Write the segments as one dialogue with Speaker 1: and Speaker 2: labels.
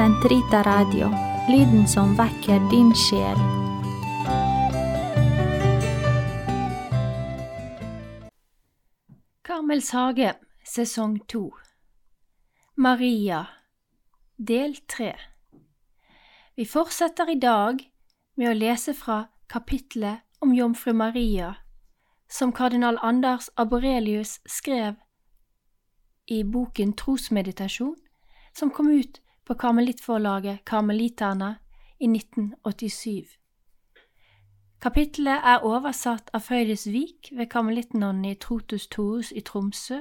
Speaker 1: Sentrita Radio, lyden som vekker din sjel.
Speaker 2: Karmels hage, sesong to. Maria, del tre. Vi fortsetter i dag med å lese fra kapitlet om jomfru Maria, som kardinal Anders Aborelius skrev i boken Trosmeditasjon, som kom ut på karmelittforlaget Karmeliterne i 1987. Kapittelet er oversatt av Frøydis Vik ved karmelittnonnen i Trotus Torus i Tromsø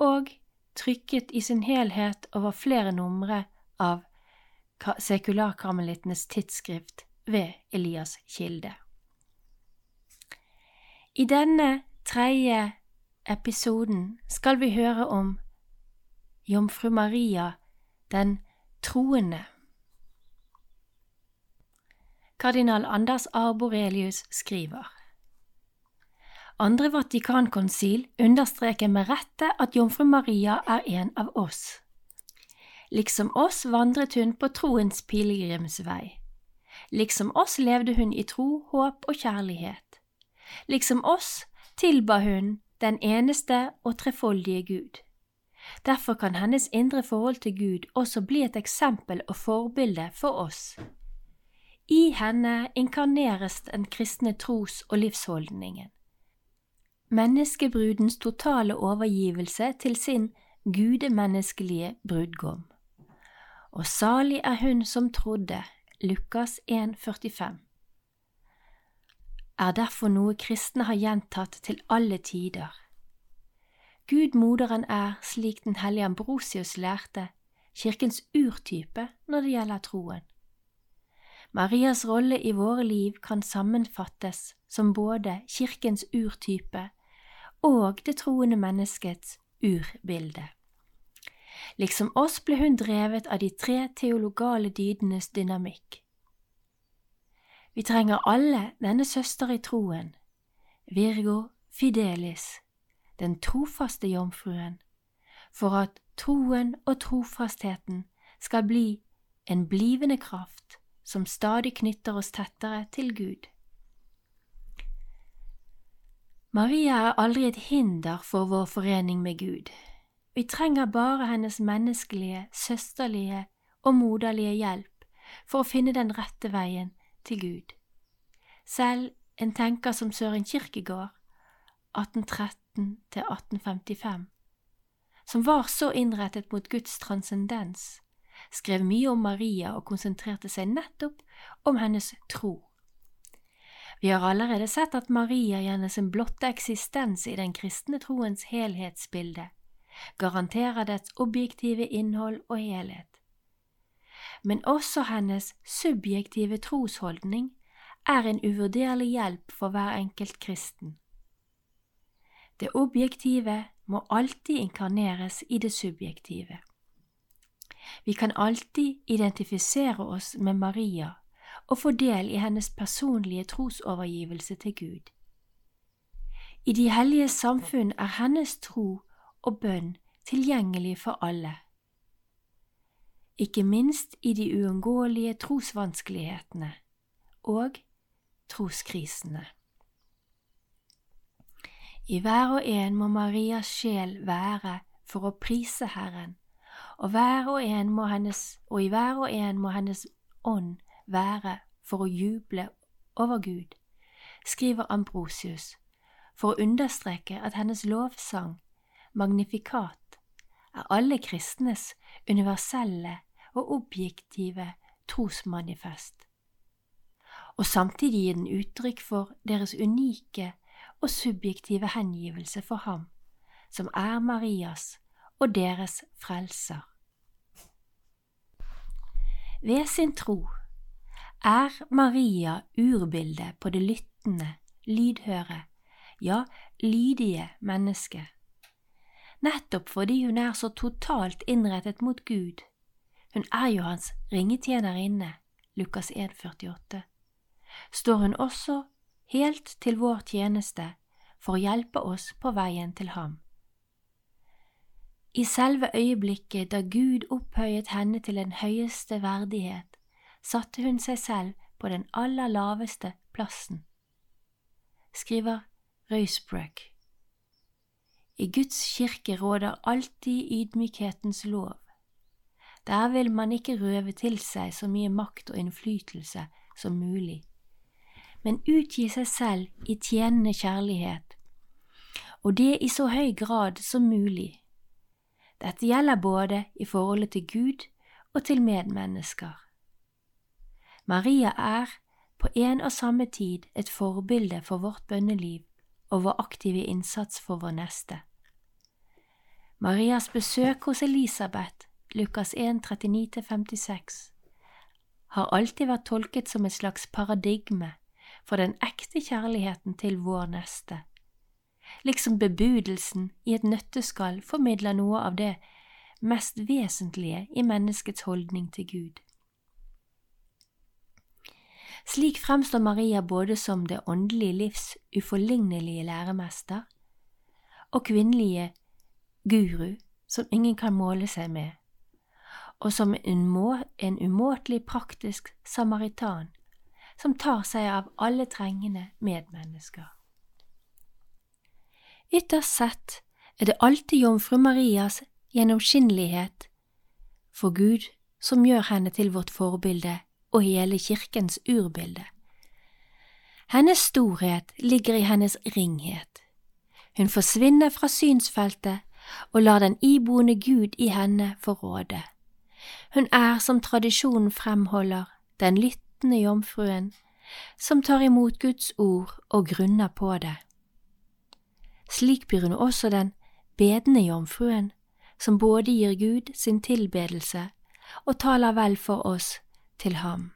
Speaker 2: og trykket i sin helhet over flere numre av Sekularkarmelittenes tidsskrift ved Elias Kilde. I denne tredje episoden skal vi høre om Jomfru Maria, den troende. Kardinal Anders Arborelius skriver Andre Vatikankonsil understreker med rette at Jomfru Maria er en av oss. Liksom oss vandret hun på troens pilegrimsvei. Liksom oss levde hun i tro, håp og kjærlighet. Liksom oss tilba hun den eneste og trefoldige Gud. Derfor kan hennes indre forhold til Gud også bli et eksempel og forbilde for oss. I henne inkarneres den kristne tros- og livsholdningen. Menneskebrudens totale overgivelse til sin gudemenneskelige brudgom. Og salig er hun som trodde, Lukas 1,45 er derfor noe kristne har gjentatt til alle tider. Gud moderen er, slik den hellige Ambrosius lærte, kirkens urtype når det gjelder troen. Marias rolle i våre liv kan sammenfattes som både kirkens urtype og det troende menneskets urbilde. Liksom oss ble hun drevet av de tre teologale dydenes dynamikk. Vi trenger alle denne søster i troen, Virgo Fidelis, den trofaste jomfruen, for at troen og trofastheten skal bli en blivende kraft som stadig knytter oss tettere til Gud. Maria er aldri et hinder for vår forening med Gud. Vi trenger bare hennes menneskelige, søsterlige og moderlige hjelp for å finne den rette veien til Gud. Selv en tenker som Søren Kirkegård, 1813–1855, som var så innrettet mot Guds transcendens, skrev mye om Maria og konsentrerte seg nettopp om hennes tro. Vi har allerede sett at Maria gjennom sin blotte eksistens i den kristne troens helhetsbilde garanterer dets objektive innhold og helhet men også hennes subjektive trosholdning er en uvurderlig hjelp for hver enkelt kristen. Det objektive må alltid inkarneres i det subjektive. Vi kan alltid identifisere oss med Maria og få del i hennes personlige trosovergivelse til Gud. I de hellige samfunn er hennes tro og bønn tilgjengelig for alle ikke minst i de uunngåelige trosvanskelighetene og troskrisene. I hver og en må Marias sjel være for å prise Herren, og, og, hennes, og i hver og en må hennes ånd være for å juble over Gud, skriver Ambrosius, for å understreke at hennes lovsang, magnifikat, er alle kristnes universelle og objektive trosmanifest, og samtidig gir den uttrykk for deres unike og subjektive hengivelse for ham, som er Marias og deres frelser. Ved sin tro er Maria urbildet på det lyttende, lydhøre, ja, lydige mennesket, nettopp fordi hun er så totalt innrettet mot Gud hun er jo hans ringetjenerinne, Lukas 1,48. Står hun også helt til vår tjeneste for å hjelpe oss på veien til ham. I selve øyeblikket da Gud opphøyet henne til den høyeste verdighet, satte hun seg selv på den aller laveste plassen. Skriver Røisbrøk. I Guds kirke råder alltid ydmykhetens lov. Der vil man ikke røve til seg så mye makt og innflytelse som mulig, men utgi seg selv i tjenende kjærlighet, og det i så høy grad som mulig. Dette gjelder både i forholdet til Gud og til medmennesker. Maria er på en og samme tid et forbilde for vårt bønneliv og vår aktive innsats for vår neste. Marias besøk hos Elisabeth, Lukas 1, 39–56, har alltid vært tolket som et slags paradigme for den ekte kjærligheten til vår neste, liksom bebudelsen i et nøtteskall formidler noe av det mest vesentlige i menneskets holdning til Gud. Slik fremstår Maria både som det åndelige livs uforlignelige læremester og kvinnelige guru som ingen kan måle seg med, og som en, må, en umåtelig praktisk samaritan som tar seg av alle trengende medmennesker. Ytterst sett er det alltid jomfru Marias gjennomskinnelighet for Gud som gjør henne til vårt forbilde og hele kirkens urbilde. Hennes storhet ligger i hennes ringhet. Hun forsvinner fra synsfeltet og lar den iboende Gud i henne få råde. Hun er, som tradisjonen fremholder, den lyttende jomfruen som tar imot Guds ord og grunner på det. Slik blir hun også den bedende jomfruen, som både gir Gud sin tilbedelse og taler vel for oss til ham.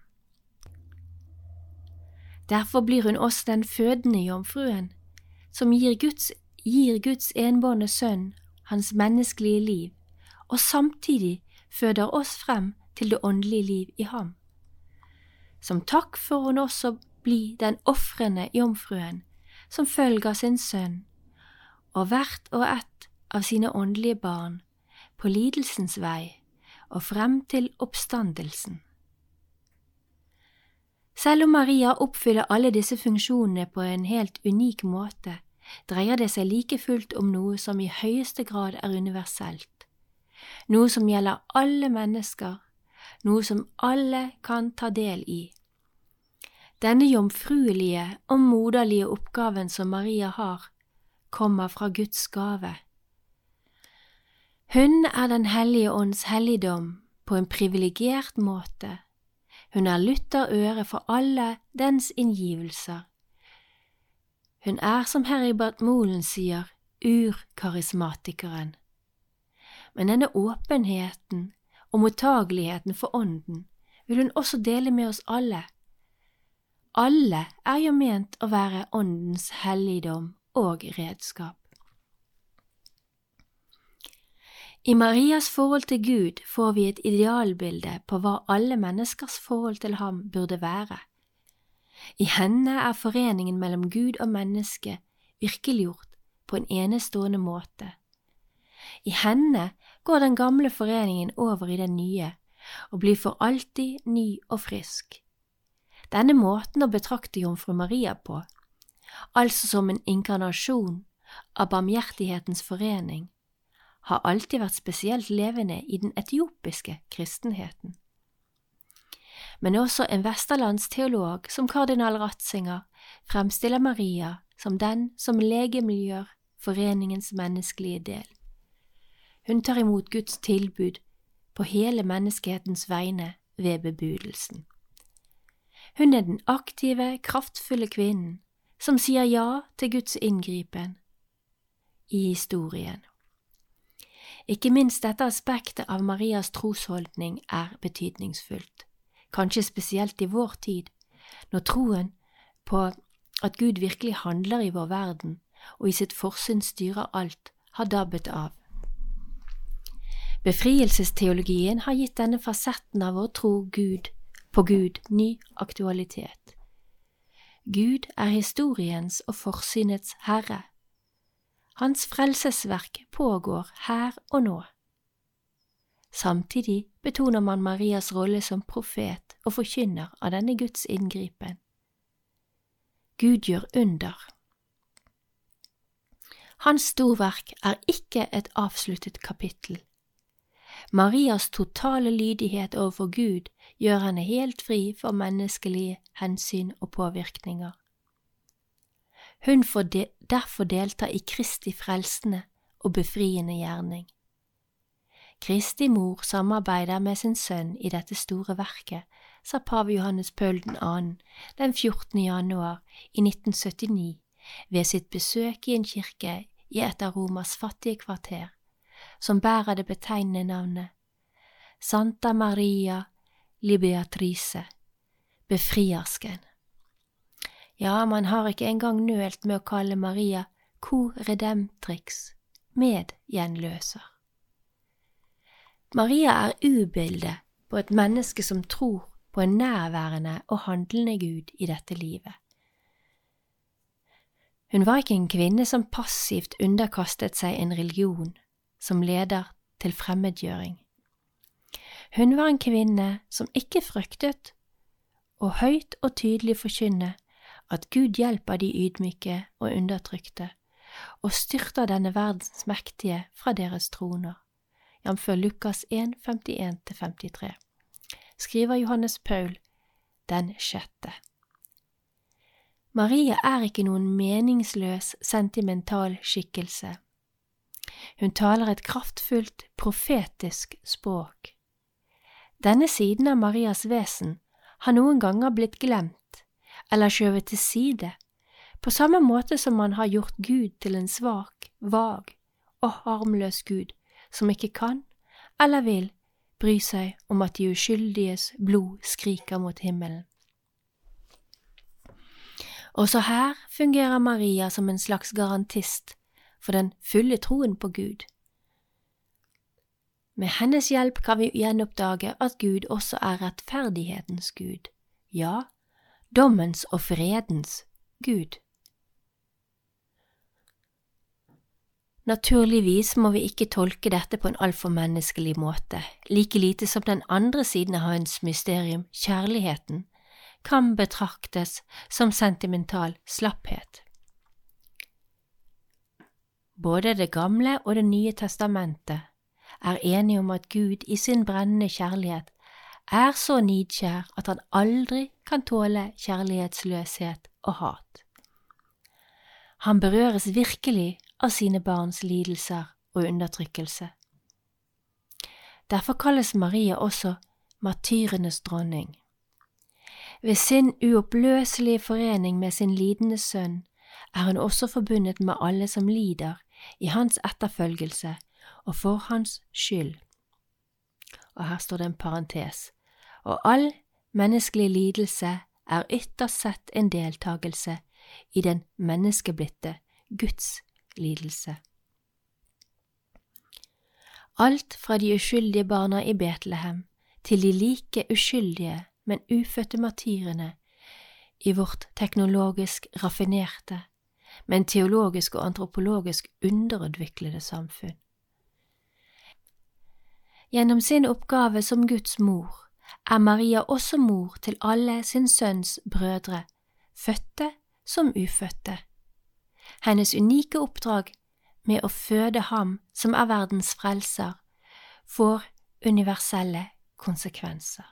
Speaker 2: Derfor blir hun også den fødende jomfruen, som gir Guds, gir Guds enbårne sønn hans menneskelige liv, og samtidig føder oss frem til det åndelige liv i ham. Som takk for hun også bli den ofrende jomfruen som følger sin sønn, og hvert og ett av sine åndelige barn på lidelsens vei og frem til oppstandelsen. Selv om Maria oppfyller alle disse funksjonene på en helt unik måte, dreier det seg like fullt om noe som i høyeste grad er universelt, noe som gjelder alle mennesker, noe som alle kan ta del i. Denne jomfruelige og moderlige oppgaven som Maria har, kommer fra Guds gave. Hun er Den hellige ånds helligdom på en privilegert måte hun er lytterøre for alle dens inngivelser. Hun er, som Heribert Molen sier, urkarismatikeren. Men denne åpenheten og mottageligheten for Ånden vil hun også dele med oss alle. Alle er jo ment å være Åndens helligdom og redskap. I Marias forhold til Gud får vi et idealbilde på hva alle menneskers forhold til ham burde være. I henne er foreningen mellom Gud og menneske virkeliggjort på en enestående måte. I henne går den gamle foreningen over i den nye og blir for alltid ny og frisk. Denne måten å betrakte jomfru Maria på, altså som en inkarnasjon av barmhjertighetens forening, har alltid vært spesielt levende i den etiopiske kristenheten. Men også en vesterlandsteolog som kardinal Ratzinger fremstiller Maria som den som legemiljøer foreningens menneskelige del. Hun tar imot Guds tilbud på hele menneskehetens vegne ved bebudelsen. Hun er den aktive, kraftfulle kvinnen som sier ja til Guds inngripen i historien. Ikke minst dette aspektet av Marias trosholdning er betydningsfullt, kanskje spesielt i vår tid, når troen på at Gud virkelig handler i vår verden og i sitt forsyn styrer alt, har dabbet av. Befrielsesteologien har gitt denne fasetten av vår tro Gud på Gud ny aktualitet. Gud er historiens og forsynets herre. Hans frelsesverk pågår her og nå. Samtidig betoner man Marias rolle som profet og forkynner av denne Guds inngripen. Gud gjør under. Hans storverk er ikke et avsluttet kapittel. Marias totale lydighet overfor Gud gjør henne helt fri for menneskelige hensyn og påvirkninger. Hun får de derfor delta i Kristi frelsende og befriende gjerning. Kristi mor samarbeider med sin sønn i dette store verket, sa pave Johannes Paul 2. den 14. januar i 1979 ved sitt besøk i en kirke i et av Romas fattige kvarter, som bærer det betegnende navnet Santa Maria Libeatrice, befriersken. Ja, man har ikke engang nølt med å kalle Maria co redemptrix, medgjenløser. Maria er ubildet på et menneske som tror på en nærværende og handlende Gud i dette livet. Hun var ikke en kvinne som passivt underkastet seg en religion som leder til fremmedgjøring. Hun var en kvinne som ikke fryktet, og høyt og tydelig forkynne at Gud hjelper de ydmyke og undertrykte, og styrter denne verdens mektige fra deres troner, jf. Lukas 1, 51–53, skriver Johannes Paul den sjette. Maria er ikke noen meningsløs, sentimental skikkelse. Hun taler et kraftfullt, profetisk språk. Denne siden av Marias vesen har noen ganger blitt glemt eller skjøvet til side, på samme måte som man har gjort Gud til en svak, vag og harmløs Gud som ikke kan eller vil bry seg om at de uskyldiges blod skriker mot himmelen. Også her fungerer Maria som en slags garantist for den fulle troen på Gud. Med hennes hjelp kan vi gjenoppdage at Gud også er rettferdighetens Gud, ja, dommens og fredens Gud. Naturligvis må vi ikke tolke dette på en altfor menneskelig måte, like lite som den andre siden av hans mysterium, kjærligheten, kan betraktes som sentimental slapphet. Både Det gamle og Det nye testamentet er enige om at Gud i sin brennende kjærlighet er så nidkjær at han aldri kan tåle kjærlighetsløshet og hat. Han berøres virkelig av sine barns lidelser og undertrykkelse. Derfor kalles Maria også martyrenes dronning. Ved sin uoppløselige forening med sin lidende sønn er hun også forbundet med alle som lider i hans etterfølgelse og for hans skyld. Og her står det en parentes, og all menneskelig lidelse er ytterst sett en deltakelse i den menneskeblitte Guds lidelse. Alt fra de uskyldige barna i Betlehem til de like uskyldige, men ufødte martyrene i vårt teknologisk raffinerte, men teologisk og antropologisk underutviklede samfunn. Gjennom sin oppgave som Guds mor er Maria også mor til alle sin sønns brødre, fødte som ufødte. Hennes unike oppdrag med å føde ham som er verdens frelser, får universelle konsekvenser.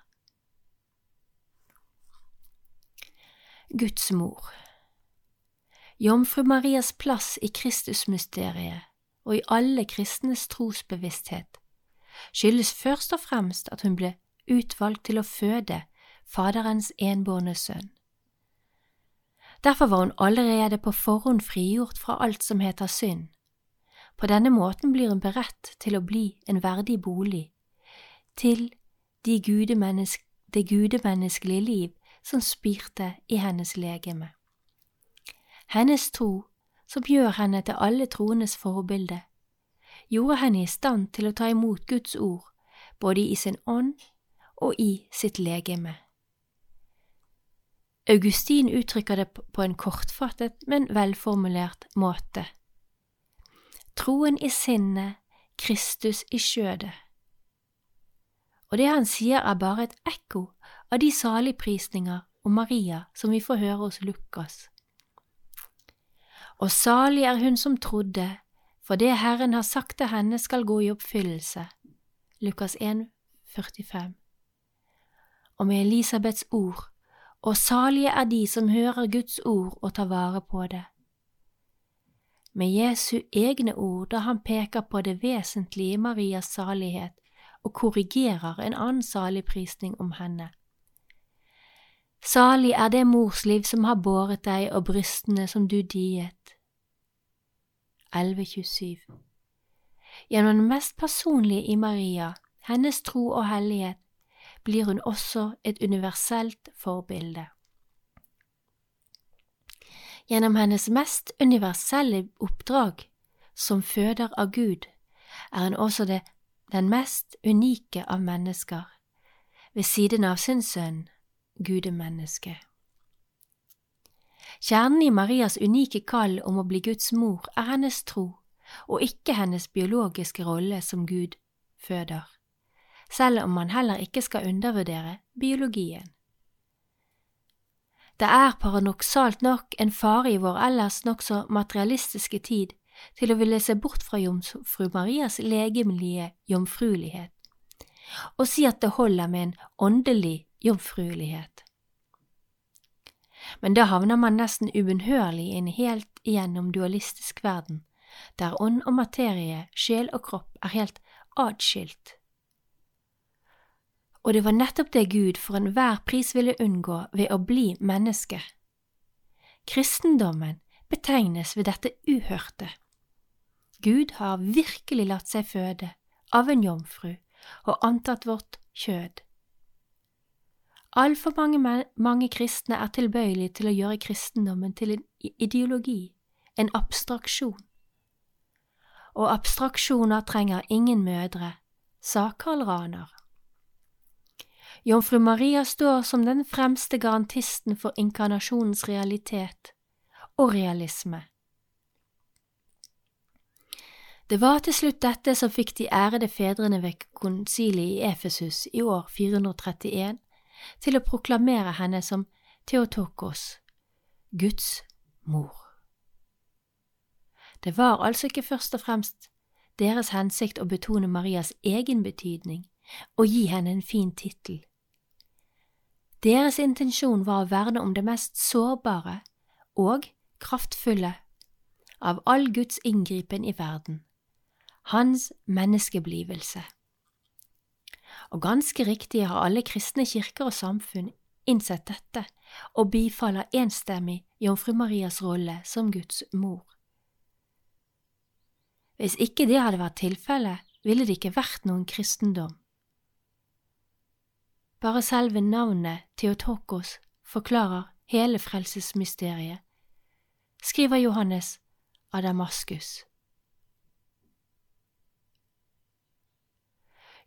Speaker 2: Guds mor Jomfru Marias plass i Kristusmysteriet og i alle kristnes trosbevissthet skyldes først og fremst at hun ble utvalgt til å føde Faderens enbårne sønn. Derfor var hun allerede på forhånd frigjort fra alt som heter synd. På denne måten blir hun beredt til å bli en verdig bolig, til de gudemennesk det gudemenneskelige liv som spirte i hennes legeme. Hennes tro, som gjør henne til alle troendes forbilde, gjorde henne i stand til å ta imot Guds ord, både i sin ånd og i sitt legeme. Augustin uttrykker det på en kortfattet, men velformulert måte. troen i sinnet, Kristus i skjødet. Og det han sier er bare et ekko av de saligprisninger om Maria som vi får høre hos Lukas. Og salig er hun som trodde, for det Herren har sagt til henne skal gå i oppfyllelse. Lukas 1, 45. Og med Elisabeths ord, og salige er de som hører Guds ord og tar vare på det. Med Jesu egne ord da han peker på det vesentlige i Marias salighet og korrigerer en annen saligprisning om henne. Salig er det morsliv som har båret deg og brystene som du diet. 1127 Gjennom det mest personlige i Maria, hennes tro og hellighet, blir hun også et universelt forbilde. Gjennom hennes mest universelle oppdrag, som føder av Gud, er hun også det, den mest unike av mennesker, ved siden av sin sønn, gudemennesket. Kjernen i Marias unike kall om å bli Guds mor er hennes tro, og ikke hennes biologiske rolle som Gud føder, selv om man heller ikke skal undervurdere biologien. Det er paradoksalt nok en fare i vår ellers nokså materialistiske tid til å ville se bort fra jomfru Marias legemlige jomfruelighet, og si at det holder med en åndelig jomfruelighet. Men da havner man nesten ubønnhørlig i en helt igjennom dualistisk verden, der ånd og materie, sjel og kropp er helt atskilt. Og det var nettopp det Gud for enhver pris ville unngå ved å bli menneske. Kristendommen betegnes ved dette uhørte. Gud har virkelig latt seg føde av en jomfru og antatt vårt kjød. Altfor mange, mange kristne er tilbøyelige til å gjøre kristendommen til en ideologi, en abstraksjon. Og abstraksjoner trenger ingen mødre, sa Karl Raner. Jomfru Maria står som den fremste garantisten for inkarnasjonens realitet og realisme. Det var til slutt dette som fikk de ærede fedrene ved konsiliet i Efesus i år 431 til å proklamere henne som Theotokos, Guds mor. Det var altså ikke først og fremst deres hensikt å betone Marias egen betydning og gi henne en fin tittel. Deres intensjon var å verne om det mest sårbare og kraftfulle av all Guds inngripen i verden, hans menneskeblivelse. Og ganske riktig har alle kristne kirker og samfunn innsett dette og bifaller enstemmig Jomfru Marias rolle som Guds mor. Hvis ikke det hadde vært tilfellet, ville det ikke vært noen kristendom. Bare selve navnet Theotokos forklarer hele frelsesmysteriet, skriver Johannes av Damaskus.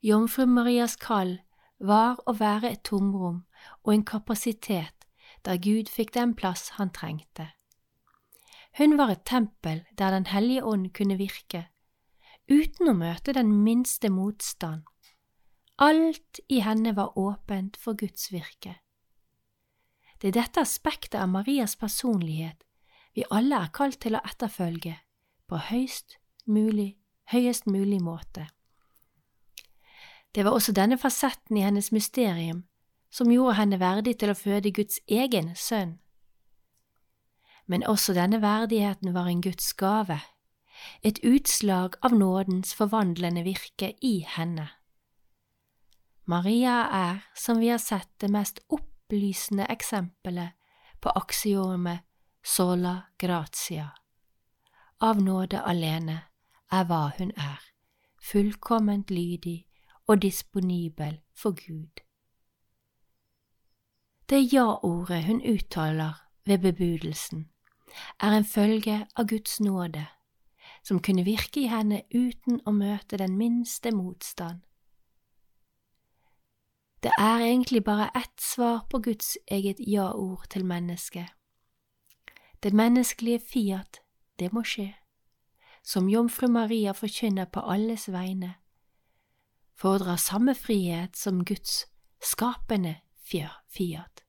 Speaker 2: Jomfru Marias kall var å være et tomrom og en kapasitet der Gud fikk den plass han trengte. Hun var et tempel der Den hellige ånd kunne virke, uten å møte den minste motstand. Alt i henne var åpent for Guds virke. Det er dette aspektet av Marias personlighet vi alle er kalt til å etterfølge på høyest mulig, høyest mulig måte. Det var også denne fasetten i hennes mysterium som gjorde henne verdig til å føde Guds egen sønn. Men også denne verdigheten var en Guds gave, et utslag av nådens forvandlende virke i henne. Maria er, som vi har sett, det mest opplysende eksempelet på aksiomet sola gratia. Av nåde alene er hva hun er, fullkomment lydig og disponibel for Gud. Det ja-ordet hun uttaler ved bebudelsen, er en følge av Guds nåde, som kunne virke i henne uten å møte den minste motstand. Det er egentlig bare ett svar på Guds eget ja-ord til mennesket. Det menneskelige fiat, det må skje, som jomfru Maria forkynner på alles vegne, fordrer samme frihet som Guds skapende fiat.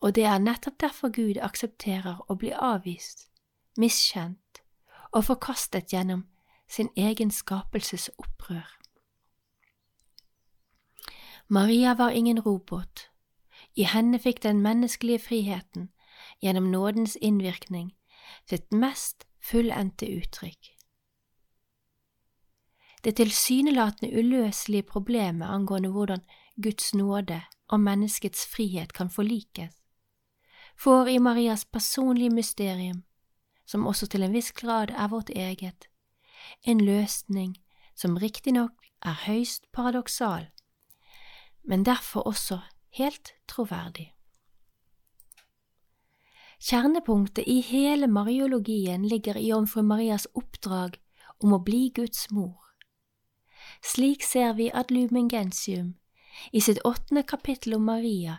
Speaker 2: Og det er nettopp derfor Gud aksepterer å bli avvist, miskjent og forkastet gjennom sin egen skapelses opprør. Maria var ingen robot. I henne fikk den menneskelige friheten, gjennom nådens innvirkning, sitt mest fullendte uttrykk. Det tilsynelatende uløselige problemet angående hvordan Guds nåde og menneskets frihet kan forlikes, får i Marias personlige mysterium, som også til en viss grad er vårt eget, en løsning som riktignok er høyst paradoksal, men derfor også helt troverdig. Kjernepunktet i hele mariologien ligger i Jomfru Marias oppdrag om å bli Guds mor. Slik ser vi at Lumen Gentium i sitt åttende kapittel om Maria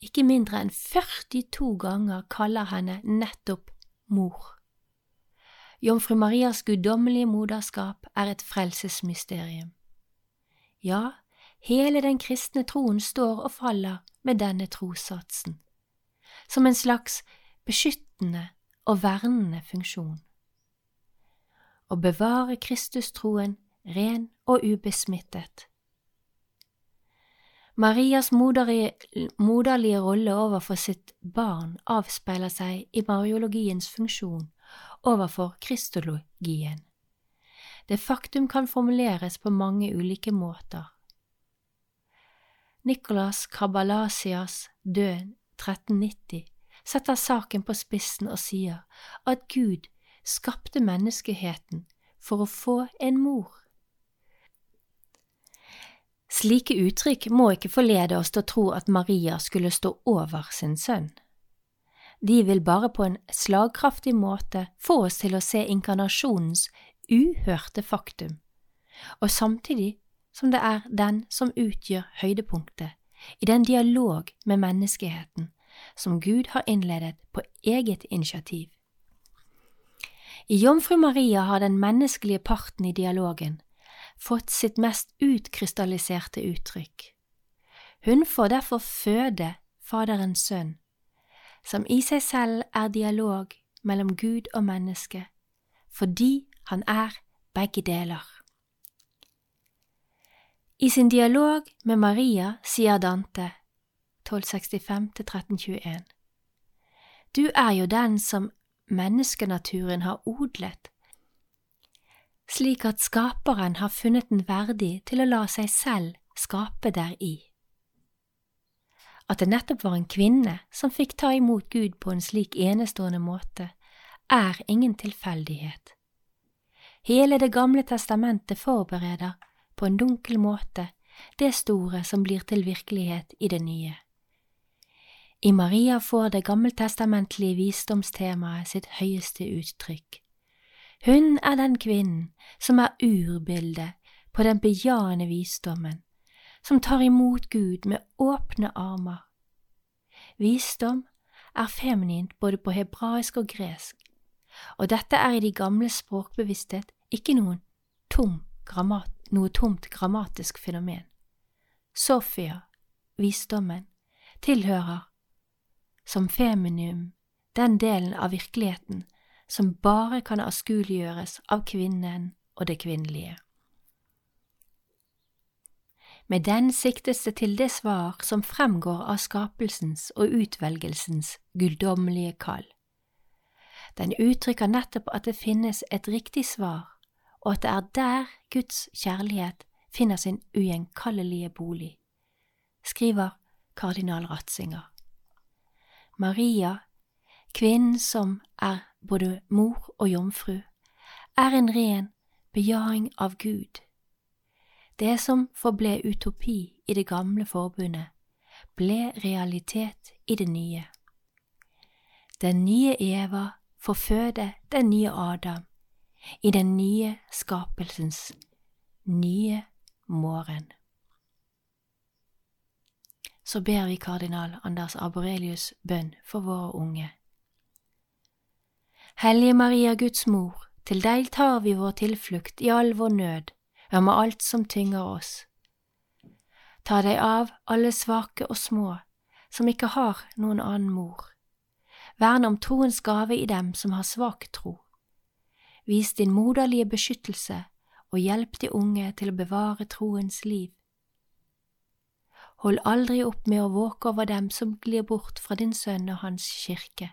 Speaker 2: ikke mindre enn 42 ganger kaller henne nettopp mor. Jomfru Marias guddommelige moderskap er et frelsesmysterium. Ja, hele den kristne troen står og faller med denne trossatsen, som en slags beskyttende og vernende funksjon. Å bevare Kristustroen ren og ubesmittet. Marias moderlige rolle overfor sitt barn avspeiler seg i mariologiens funksjon overfor kristologien. Det faktum kan formuleres på mange ulike måter. Nicolas Kabalasias død 1390 setter saken på spissen og sier at Gud skapte menneskeheten for å få en mor. Slike uttrykk må ikke forlede oss til å tro at Maria skulle stå over sin sønn. De vil bare på en slagkraftig måte få oss til å se inkarnasjonens uhørte faktum, og samtidig som det er den som utgjør høydepunktet i den dialog med menneskeheten som Gud har innledet på eget initiativ. I Jomfru Maria har den menneskelige parten i dialogen fått sitt mest utkrystalliserte uttrykk. Hun får derfor føde Faderens sønn som i seg selv er dialog mellom Gud og menneske, fordi han er begge deler. I sin dialog med Maria sier Dante 1265–1321 Du er jo den som menneskenaturen har odlet, slik at Skaperen har funnet den verdig til å la seg selv skape deri at det nettopp var en kvinne som fikk ta imot Gud på en slik enestående måte, er ingen tilfeldighet. Hele Det gamle testamentet forbereder, på en dunkel måte, det store som blir til virkelighet i det nye. I Maria får det gammeltestamentlige visdomstemaet sitt høyeste uttrykk. Hun er den kvinnen som er urbildet på den bejaende visdommen, som tar imot Gud med åpne armer. Visdom er feminint både på hebraisk og gresk, og dette er i de gamle språkbevissthet ikke noen tom grammat, noe tomt grammatisk fenomen. Sofia, visdommen, tilhører som feminum den delen av virkeligheten som bare kan avskueliggjøres av kvinnen og det kvinnelige. Med den siktes det til det svar som fremgår av skapelsens og utvelgelsens guddommelige kall. Den uttrykker nettopp at det finnes et riktig svar, og at det er der Guds kjærlighet finner sin ugjenkallelige bolig, skriver kardinal Ratzinger. Maria, kvinnen som er både mor og jomfru, er en ren bejaing av Gud det som forble utopi i det gamle forbundet, ble realitet i det nye. Den nye Eva forføde den nye Adam i den nye skapelsens nye morgen. Så ber vi kardinal Anders Aborelius bønn for våre unge. Hellige Maria, Guds mor, til deg tar vi vår tilflukt i all vår nød, ja, med alt som tynger oss. Ta deg av alle svake og små, som ikke har noen annen mor. Vern om troens gave i dem som har svak tro. Vis din moderlige beskyttelse og hjelp de unge til å bevare troens liv. Hold aldri opp med å våke over dem som glir bort fra din sønn og hans kirke.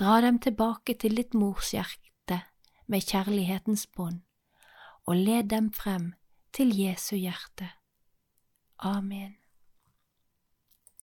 Speaker 2: Dra dem tilbake til ditt morshjerte med kjærlighetens bånd, og led dem frem til Jesu hjerte. Amen.